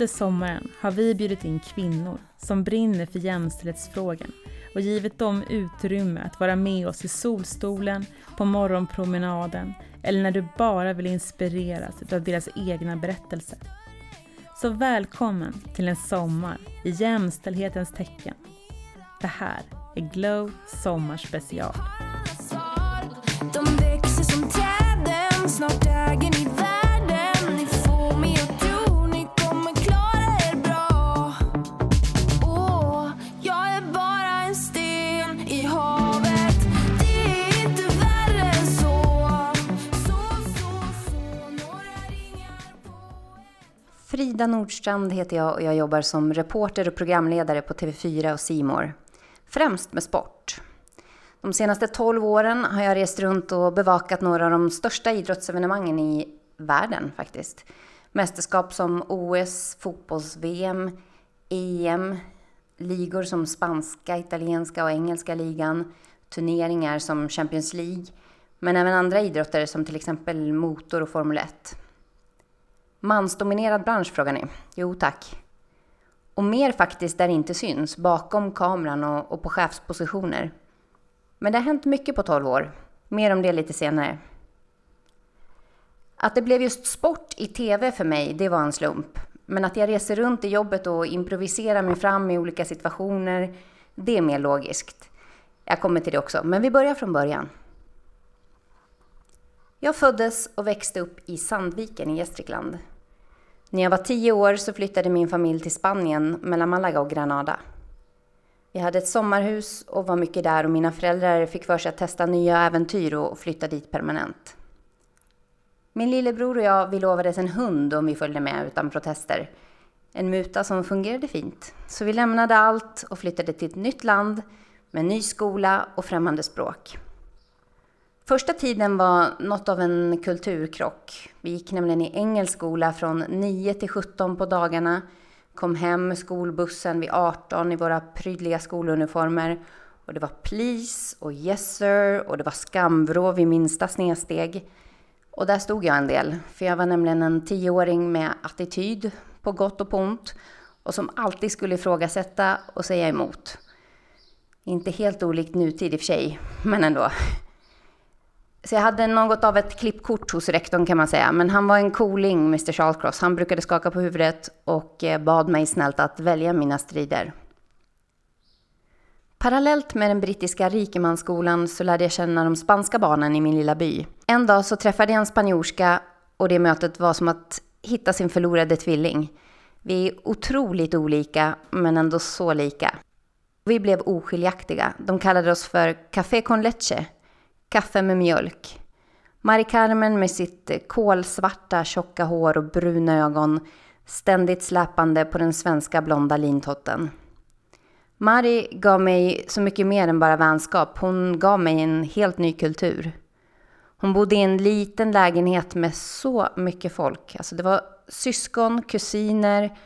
Under sommaren har vi bjudit in kvinnor som brinner för jämställdhetsfrågan och givit dem utrymme att vara med oss i solstolen, på morgonpromenaden eller när du bara vill inspireras av deras egna berättelser. Så välkommen till en sommar i jämställdhetens tecken. Det här är Glow Sommarspecial. Frida Nordstrand heter jag och jag jobbar som reporter och programledare på TV4 och Simor. Främst med sport. De senaste 12 åren har jag rest runt och bevakat några av de största idrottsevenemangen i världen faktiskt. Mästerskap som OS, fotbolls-VM, EM, ligor som spanska, italienska och engelska ligan, turneringar som Champions League, men även andra idrotter som till exempel motor och Formel 1. Mansdominerad bransch frågar ni? Jo tack. Och mer faktiskt där det inte syns, bakom kameran och, och på chefspositioner. Men det har hänt mycket på 12 år. Mer om det lite senare. Att det blev just sport i TV för mig, det var en slump. Men att jag reser runt i jobbet och improviserar mig fram i olika situationer, det är mer logiskt. Jag kommer till det också, men vi börjar från början. Jag föddes och växte upp i Sandviken i Gästrikland. När jag var tio år så flyttade min familj till Spanien mellan Malaga och Granada. Vi hade ett sommarhus och var mycket där och mina föräldrar fick för sig att testa nya äventyr och flytta dit permanent. Min lillebror och jag, vi lovades en hund om vi följde med utan protester. En muta som fungerade fint. Så vi lämnade allt och flyttade till ett nytt land med ny skola och främmande språk. Första tiden var något av en kulturkrock. Vi gick nämligen i engelsk skola från 9 till 17 på dagarna kom hem med skolbussen vid 18 i våra prydliga skoluniformer. Och det var please och yes sir och det var skamvrå vid minsta snedsteg. Och där stod jag en del, för jag var nämligen en tioåring med attityd, på gott och på ont, och som alltid skulle ifrågasätta och säga emot. Inte helt olikt nutid i och för sig, men ändå. Så jag hade något av ett klippkort hos rektorn kan man säga. Men han var en cooling, Mr Charlcross. Han brukade skaka på huvudet och eh, bad mig snällt att välja mina strider. Parallellt med den brittiska rikemansskolan så lärde jag känna de spanska barnen i min lilla by. En dag så träffade jag en spanjorska och det mötet var som att hitta sin förlorade tvilling. Vi är otroligt olika, men ändå så lika. Vi blev oskiljaktiga. De kallade oss för Café con leche Kaffe med mjölk. Mari Carmen med sitt eh, kolsvarta tjocka hår och bruna ögon ständigt släpande på den svenska blonda lintotten. Mari gav mig så mycket mer än bara vänskap. Hon gav mig en helt ny kultur. Hon bodde i en liten lägenhet med så mycket folk. Alltså det var syskon, kusiner,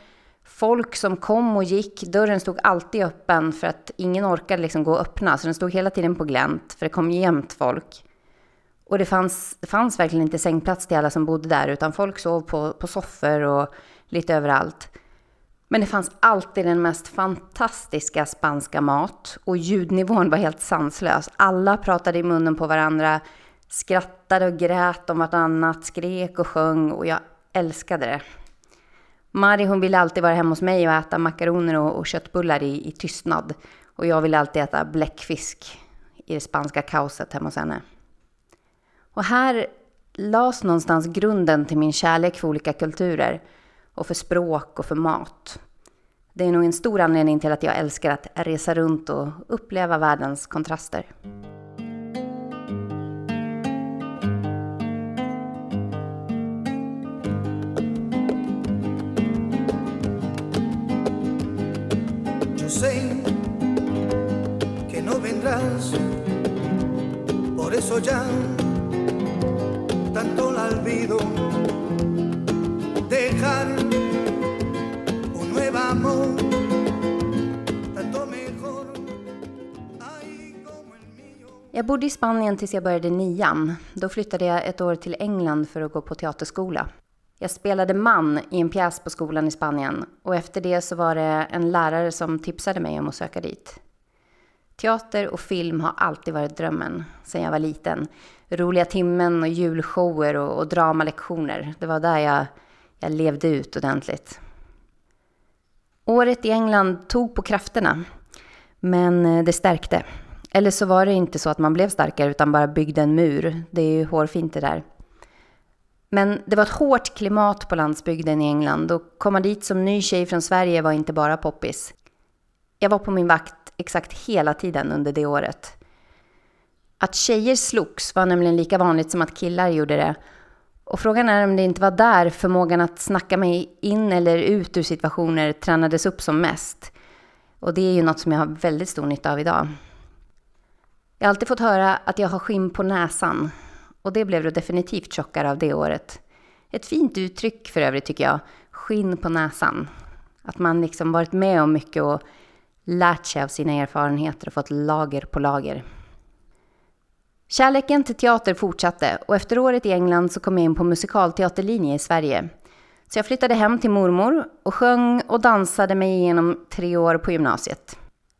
folk som kom och gick. Dörren stod alltid öppen för att ingen orkade liksom gå och öppna. Så den stod hela tiden på glänt för det kom jämt folk. Och det fanns, det fanns verkligen inte sängplats till alla som bodde där utan folk sov på, på soffor och lite överallt. Men det fanns alltid den mest fantastiska spanska mat och ljudnivån var helt sanslös. Alla pratade i munnen på varandra, skrattade och grät om vartannat, skrek och sjöng och jag älskade det. Mari hon ville alltid vara hemma hos mig och äta makaroner och, och köttbullar i, i tystnad. Och jag ville alltid äta bläckfisk i det spanska kaoset hemma hos henne. Och här lades någonstans grunden till min kärlek för olika kulturer och för språk och för mat. Det är nog en stor anledning till att jag älskar att resa runt och uppleva världens kontraster. Sé que no vendrás, por eso ya tanto la olvido, dejar un nuevo amor, tanto mejor. Ay, como el mío. Jag bodde i Spanien tills jag började nian. Då flyttade jag ett år till England för att gå på teaterskola. Jag spelade man i en pjäs på skolan i Spanien och efter det så var det en lärare som tipsade mig om att söka dit. Teater och film har alltid varit drömmen sedan jag var liten. Roliga timmen och julshower och, och dramalektioner. Det var där jag, jag levde ut ordentligt. Året i England tog på krafterna, men eh, det stärkte. Eller så var det inte så att man blev starkare utan bara byggde en mur. Det är ju hårfint det där. Men det var ett hårt klimat på landsbygden i England och komma dit som ny tjej från Sverige var inte bara poppis. Jag var på min vakt exakt hela tiden under det året. Att tjejer slogs var nämligen lika vanligt som att killar gjorde det. Och frågan är om det inte var där förmågan att snacka mig in eller ut ur situationer tränades upp som mest. Och det är ju något som jag har väldigt stor nytta av idag. Jag har alltid fått höra att jag har skinn på näsan. Och det blev då definitivt tjockare av det året. Ett fint uttryck för övrigt tycker jag. Skinn på näsan. Att man liksom varit med om mycket och lärt sig av sina erfarenheter och fått lager på lager. Kärleken till teater fortsatte och efter året i England så kom jag in på musikalteaterlinje i Sverige. Så jag flyttade hem till mormor och sjöng och dansade mig igenom tre år på gymnasiet.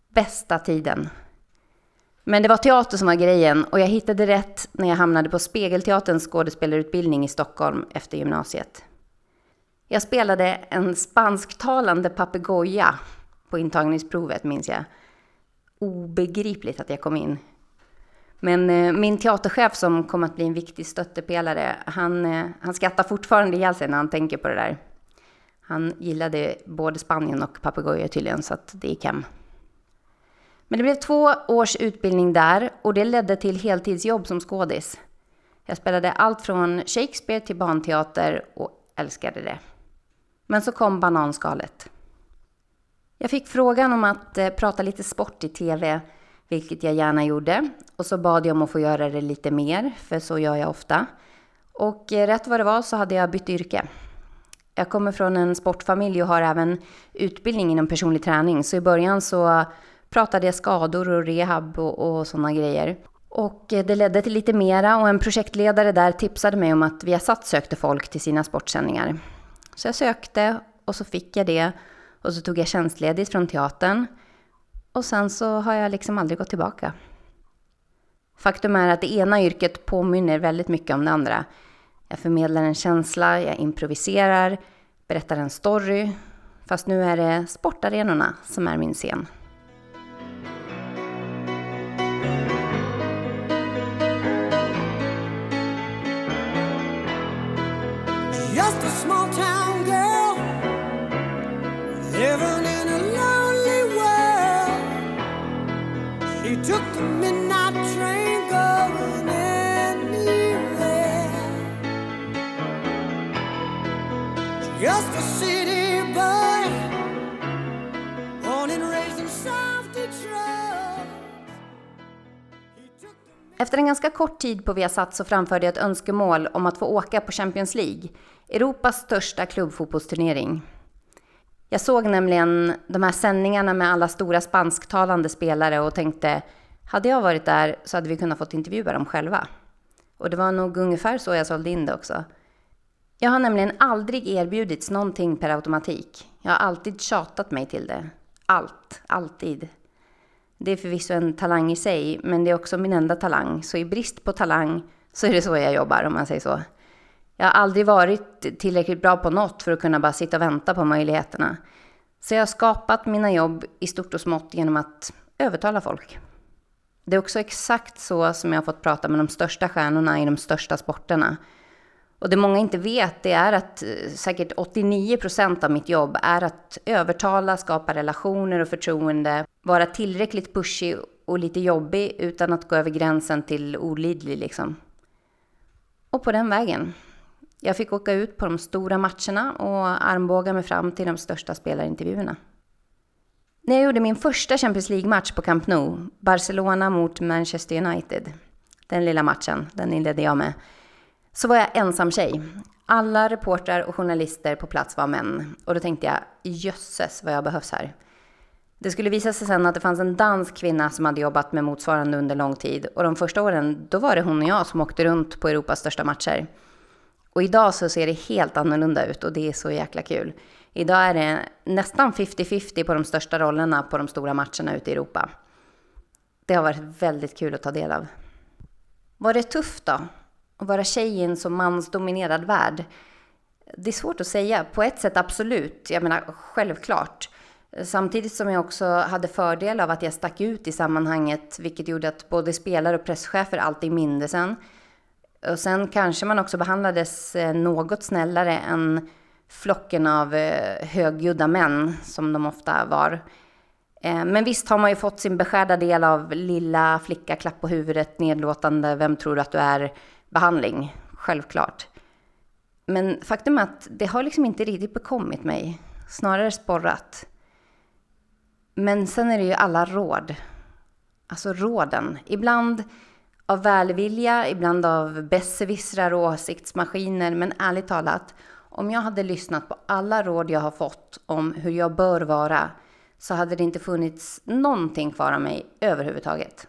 Bästa tiden. Men det var teater som var grejen och jag hittade rätt när jag hamnade på Spegelteaterns skådespelarutbildning i Stockholm efter gymnasiet. Jag spelade en spansktalande papegoja på intagningsprovet minns jag. Obegripligt att jag kom in. Men eh, min teaterchef som kom att bli en viktig stöttepelare, han, eh, han skrattar fortfarande ihjäl sig när han tänker på det där. Han gillade både Spanien och papegojor tydligen, så att det gick hem. Men det blev två års utbildning där och det ledde till heltidsjobb som skådis. Jag spelade allt från Shakespeare till barnteater och älskade det. Men så kom bananskalet. Jag fick frågan om att eh, prata lite sport i TV, vilket jag gärna gjorde. Och så bad jag om att få göra det lite mer, för så gör jag ofta. Och eh, rätt vad det var så hade jag bytt yrke. Jag kommer från en sportfamilj och har även utbildning inom personlig träning. Så i början så pratade jag skador och rehab och, och sådana grejer. Och eh, det ledde till lite mera och en projektledare där tipsade mig om att Viasat sökte folk till sina sportsändningar. Så jag sökte och så fick jag det. Och så tog jag tjänstledigt från teatern. Och sen så har jag liksom aldrig gått tillbaka. Faktum är att det ena yrket påminner väldigt mycket om det andra. Jag förmedlar en känsla, jag improviserar, berättar en story. Fast nu är det sportarenorna som är min scen. just a small town girl living in a lonely world. She took the Efter en ganska kort tid på Viasat så framförde jag ett önskemål om att få åka på Champions League, Europas största klubbfotbollsturnering. Jag såg nämligen de här sändningarna med alla stora spansktalande spelare och tänkte, hade jag varit där så hade vi kunnat fått intervjua dem själva. Och det var nog ungefär så jag sålde in det också. Jag har nämligen aldrig erbjudits någonting per automatik. Jag har alltid tjatat mig till det. Allt, alltid. Det är förvisso en talang i sig, men det är också min enda talang. Så i brist på talang så är det så jag jobbar, om man säger så. Jag har aldrig varit tillräckligt bra på något för att kunna bara sitta och vänta på möjligheterna. Så jag har skapat mina jobb i stort och smått genom att övertala folk. Det är också exakt så som jag har fått prata med de största stjärnorna i de största sporterna. Och det många inte vet det är att eh, säkert 89 procent av mitt jobb är att övertala, skapa relationer och förtroende, vara tillräckligt pushig och lite jobbig utan att gå över gränsen till olidlig liksom. Och på den vägen. Jag fick åka ut på de stora matcherna och armbåga mig fram till de största spelarintervjuerna. När jag gjorde min första Champions League-match på Camp Nou, Barcelona mot Manchester United, den lilla matchen, den inledde jag med, så var jag ensam tjej. Alla reportrar och journalister på plats var män. Och då tänkte jag, jösses vad jag behövs här. Det skulle visa sig sen att det fanns en dansk kvinna som hade jobbat med motsvarande under lång tid. Och de första åren, då var det hon och jag som åkte runt på Europas största matcher. Och idag så ser det helt annorlunda ut och det är så jäkla kul. Idag är det nästan 50-50 på de största rollerna på de stora matcherna ute i Europa. Det har varit väldigt kul att ta del av. Var det tufft då? Att vara tjej i en så mansdominerad värld? Det är svårt att säga. På ett sätt absolut. Jag menar, självklart. Samtidigt som jag också hade fördel av att jag stack ut i sammanhanget, vilket gjorde att både spelare och presschefer alltid mindes en. Och sen kanske man också behandlades eh, något snällare än flocken av eh, högljudda män, som de ofta var. Eh, men visst har man ju fått sin beskärda del av lilla flicka, klapp på huvudet, nedlåtande, vem tror du att du är, behandling. Självklart. Men faktum är att det har liksom inte riktigt bekommit mig, snarare sporrat. Men sen är det ju alla råd. Alltså råden. Ibland av välvilja, ibland av besserwissrar och åsiktsmaskiner. Men ärligt talat, om jag hade lyssnat på alla råd jag har fått om hur jag bör vara så hade det inte funnits någonting kvar av mig överhuvudtaget.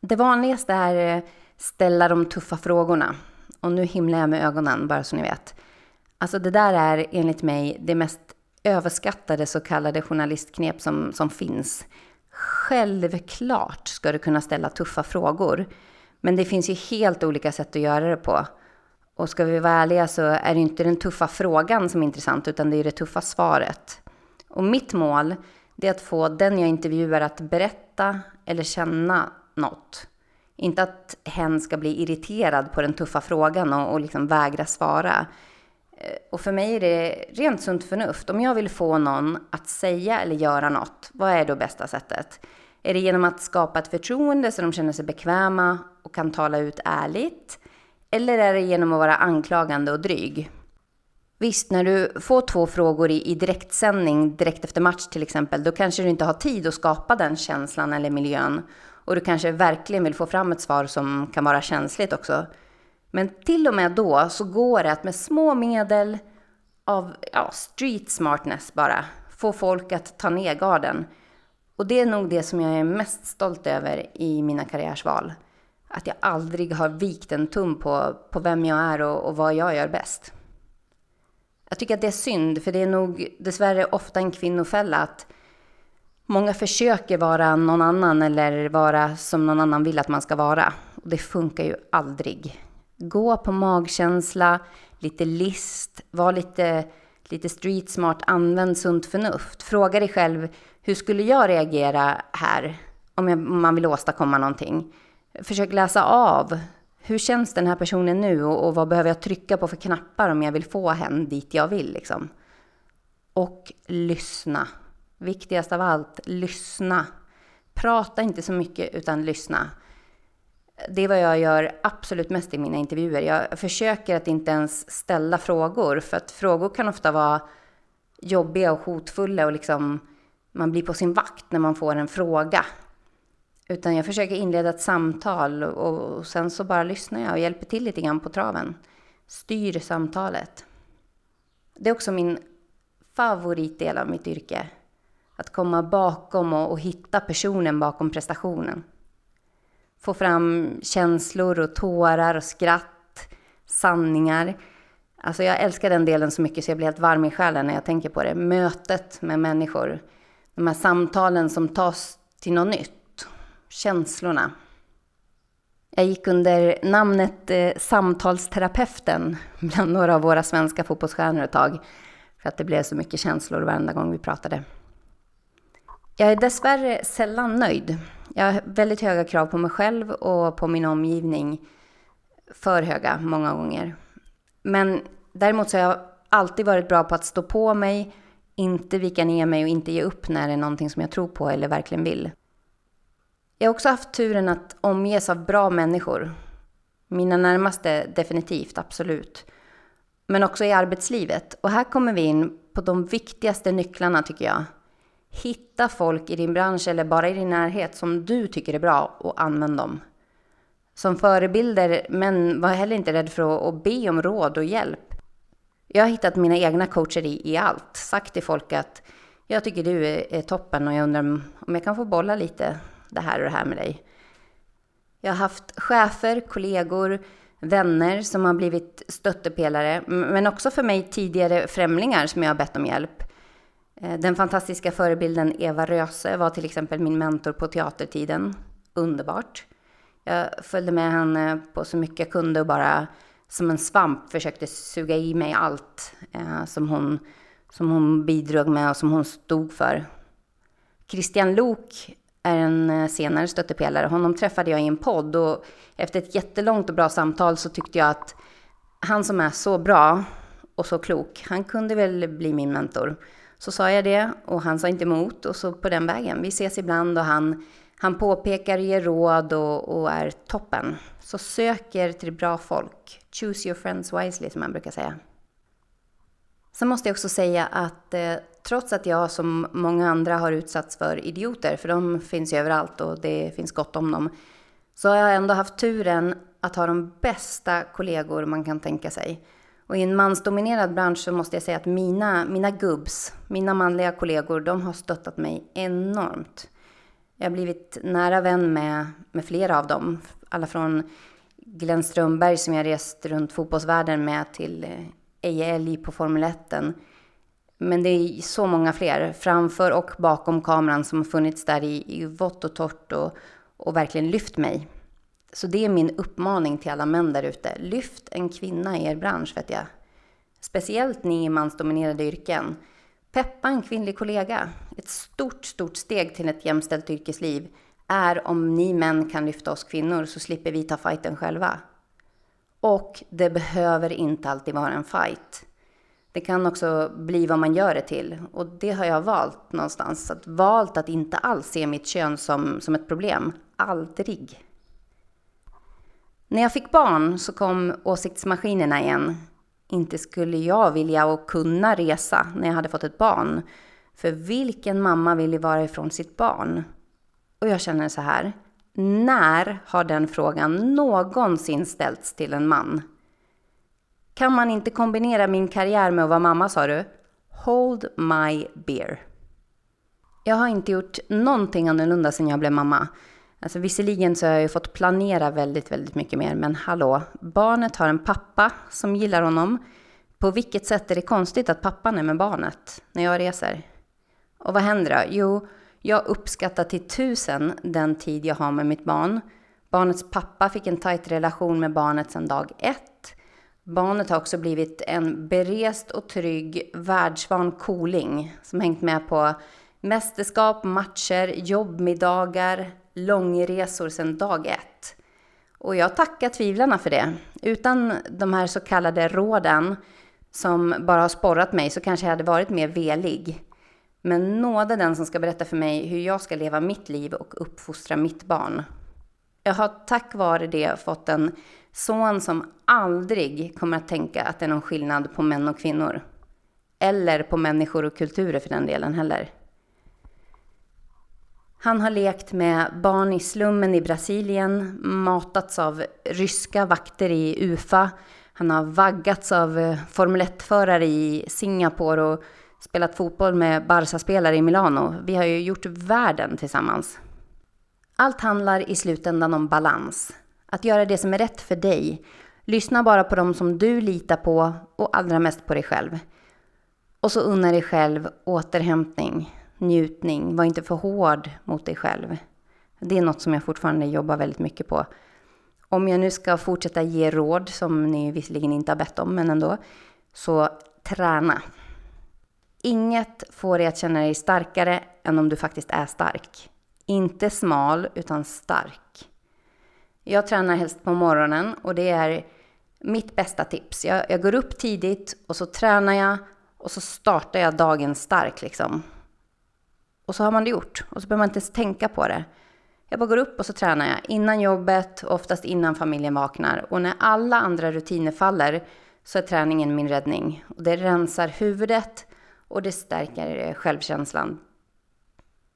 Det vanligaste är eh, ställa de tuffa frågorna. Och nu himlar jag med ögonen, bara så ni vet. Alltså det där är enligt mig det mest överskattade så kallade journalistknep som, som finns. Självklart ska du kunna ställa tuffa frågor. Men det finns ju helt olika sätt att göra det på. Och ska vi vara ärliga så är det inte den tuffa frågan som är intressant, utan det är det tuffa svaret. Och mitt mål, är att få den jag intervjuar att berätta eller känna något. Inte att hen ska bli irriterad på den tuffa frågan och, och liksom vägra svara. Eh, och för mig är det rent sunt förnuft. Om jag vill få någon att säga eller göra något, vad är då bästa sättet? Är det genom att skapa ett förtroende så de känner sig bekväma och kan tala ut ärligt? Eller är det genom att vara anklagande och dryg? Visst, när du får två frågor i, i direktsändning direkt efter match till exempel, då kanske du inte har tid att skapa den känslan eller miljön. Och du kanske verkligen vill få fram ett svar som kan vara känsligt också. Men till och med då så går det att med små medel av ja, street smartness bara få folk att ta ner garden. Och det är nog det som jag är mest stolt över i mina karriärsval. Att jag aldrig har vikt en tum på, på vem jag är och, och vad jag gör bäst. Jag tycker att det är synd, för det är nog dessvärre ofta en kvinnofälla att många försöker vara någon annan eller vara som någon annan vill att man ska vara. Och det funkar ju aldrig. Gå på magkänsla, lite list, var lite, lite street smart, använd sunt förnuft. Fråga dig själv, hur skulle jag reagera här om, jag, om man vill åstadkomma någonting? Försök läsa av. Hur känns den här personen nu och, och vad behöver jag trycka på för knappar om jag vill få henne dit jag vill liksom? Och lyssna. Viktigast av allt, lyssna. Prata inte så mycket utan lyssna det är vad jag gör absolut mest i mina intervjuer. Jag försöker att inte ens ställa frågor, för att frågor kan ofta vara jobbiga och hotfulla och liksom man blir på sin vakt när man får en fråga. Utan jag försöker inleda ett samtal och sen så bara lyssnar jag och hjälper till lite grann på traven. Styr samtalet. Det är också min favoritdel av mitt yrke. Att komma bakom och, och hitta personen bakom prestationen få fram känslor och tårar och skratt, sanningar. Alltså jag älskar den delen så mycket så jag blir helt varm i själen när jag tänker på det. Mötet med människor. De här samtalen som tas till något nytt. Känslorna. Jag gick under namnet eh, Samtalsterapeuten bland några av våra svenska fotbollsstjärnor ett tag. För att det blev så mycket känslor varenda gång vi pratade. Jag är dessvärre sällan nöjd. Jag har väldigt höga krav på mig själv och på min omgivning. För höga, många gånger. Men däremot så har jag alltid varit bra på att stå på mig, inte vika ner mig och inte ge upp när det är någonting som jag tror på eller verkligen vill. Jag har också haft turen att omges av bra människor. Mina närmaste definitivt, absolut. Men också i arbetslivet. Och här kommer vi in på de viktigaste nycklarna tycker jag. Hitta folk i din bransch eller bara i din närhet som du tycker är bra och använd dem. Som förebilder, men var heller inte rädd för att, be om råd och hjälp. Jag har hittat mina egna coacher i, i allt. Sagt till folk att jag tycker du är, är toppen och jag undrar om jag kan få bolla lite det här och det här med dig. Jag har haft chefer, kollegor, vänner som har blivit stöttepelare, men också för mig tidigare främlingar som jag har bett om hjälp. Eh, den fantastiska förebilden Eva Röse var till exempel min mentor på teatertiden. Underbart. Jag följde med henne på så mycket jag kunde och bara som en svamp försökte suga i mig allt eh, som, hon, som hon bidrog med och som hon stod för. Christian Lok är en eh, senare stöttepelare. Honom träffade jag i en podd och efter ett jättelångt och bra samtal så tyckte jag att han som är så bra och så klok, han kunde väl bli min mentor. Så sa jag det och han sa inte emot och så på den vägen. Vi ses ibland och han, han påpekar och ger råd och, och är toppen. Så söker till bra folk. Choose your friends wisely som man brukar säga. Sen måste jag också säga att eh, trots att jag som många andra har utsatts för idioter, för de finns ju överallt och det finns gott om dem, så har jag ändå haft turen att ha de bästa kollegor man kan tänka sig. Och i en mansdominerad bransch så måste jag säga att mina, mina gubbs, mina manliga kollegor, de har stöttat mig enormt. Jag har blivit nära vän med, med flera av dem. Alla från Glenn Strömberg som jag rest runt fotbollsvärlden med till eh, Eje Elg på Formel 1. Men det är så många fler, framför och bakom kameran, som har funnits där i, i vått och torrt och, och verkligen lyft mig. Så det är min uppmaning till alla män där ute. Lyft en kvinna i er bransch, vet jag. Speciellt ni i mansdominerade yrken. Peppa en kvinnlig kollega. Ett stort, stort steg till ett jämställt yrkesliv är om ni män kan lyfta oss kvinnor så slipper vi ta fighten själva. Och det behöver inte alltid vara en fight. Det kan också bli vad man gör det till. Och det har jag valt någonstans. Att valt att inte alls se mitt kön som, som ett problem. Aldrig. När jag fick barn så kom åsiktsmaskinerna igen. Inte skulle jag vilja och kunna resa när jag hade fått ett barn. För vilken mamma vill ju vara ifrån sitt barn? Och jag känner så här. När har den frågan någonsin ställts till en man? Kan man inte kombinera min karriär med att vara mamma, sa du? Hold my beer. Jag har inte gjort någonting annorlunda sedan jag blev mamma. Alltså visserligen så har jag ju fått planera väldigt, väldigt mycket mer, men hallå, barnet har en pappa som gillar honom. På vilket sätt är det konstigt att pappan är med barnet när jag reser? Och vad händer då? Jo, jag uppskattar till tusen den tid jag har med mitt barn. Barnets pappa fick en tajt relation med barnet sedan dag ett. Barnet har också blivit en berest och trygg världsvan cooling som hängt med på mästerskap, matcher, jobbmiddagar, långresor sedan dag ett. Och jag tackar tvivlarna för det. Utan de här så kallade råden som bara har sporrat mig så kanske jag hade varit mer velig. Men nåde den som ska berätta för mig hur jag ska leva mitt liv och uppfostra mitt barn. Jag har tack vare det fått en son som aldrig kommer att tänka att det är någon skillnad på män och kvinnor. Eller på människor och kulturer för den delen heller. Han har lekt med barn i slummen i Brasilien, matats av ryska vakter i UFA. Han har vaggats av eh, Formel 1-förare i Singapore och spelat fotboll med Barca-spelare i Milano. Vi har ju gjort världen tillsammans. Allt handlar i slutändan om balans. Att göra det som är rätt för dig. Lyssna bara på dem som du litar på och allra mest på dig själv. Och så unna dig själv återhämtning, njutning. Var inte för hård mot dig själv. Det är något som jag fortfarande jobbar väldigt mycket på. Om jag nu ska fortsätta ge råd, som ni visserligen inte har bett om, men ändå, så träna. Inget får dig att känna dig starkare än om du faktiskt är stark. Inte smal, utan stark. Jag tränar helst på morgonen och det är mitt bästa tips. Jag, jag, går upp tidigt och så tränar jag och så startar jag dagen stark liksom. Och så har man det gjort och så behöver man inte ens tänka på det. Jag bara går upp och så tränar jag innan jobbet, oftast innan familjen vaknar. Och när alla andra rutiner faller så är träningen min räddning. Och det rensar huvudet och det stärker självkänslan.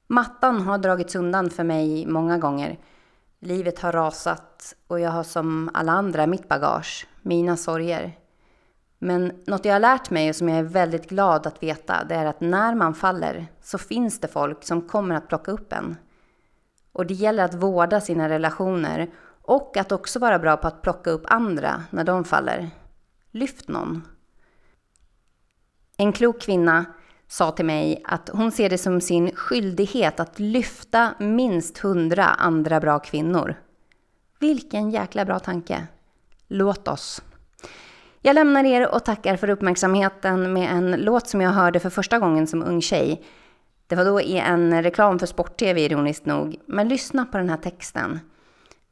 Mattan har dragits undan för mig många gånger. Livet har rasat och jag har som alla andra mitt bagage, mina sorger. Men något jag har lärt mig och som jag är väldigt glad att veta, det är att när man faller så finns det folk som kommer att plocka upp en. Och det gäller att vårda sina relationer Och att också vara bra på att plocka upp andra när de faller. Lyft någon. En klok kvinna sa till mig att hon ser det som sin skyldighet att lyfta minst hundra andra bra kvinnor. Vilken jäkla bra tanke! Låt oss! Jag lämnar er och tackar för uppmärksamheten med en låt som jag hörde för första gången som ung tjej. Det var då i en reklam för sport-tv ironiskt nog, men lyssna på den här texten.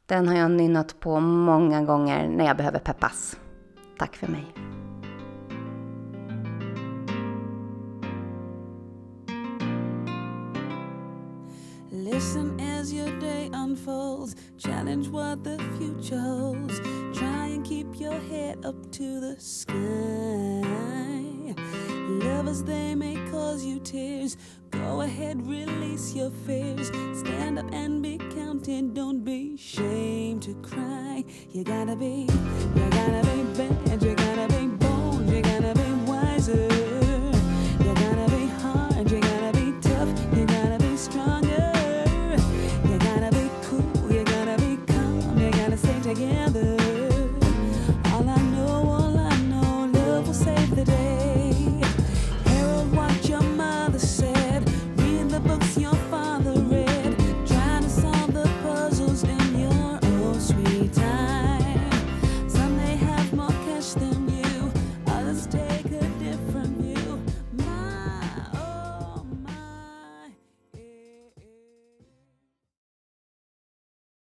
Den har jag nynnat på många gånger när jag behöver peppas. Tack för mig. Listen as your day unfolds. Challenge what the future holds. Your head up to the sky. Lovers, they may cause you tears. Go ahead, release your fears. Stand up and be counted. Don't be ashamed to cry. You gotta be, you gotta be gotta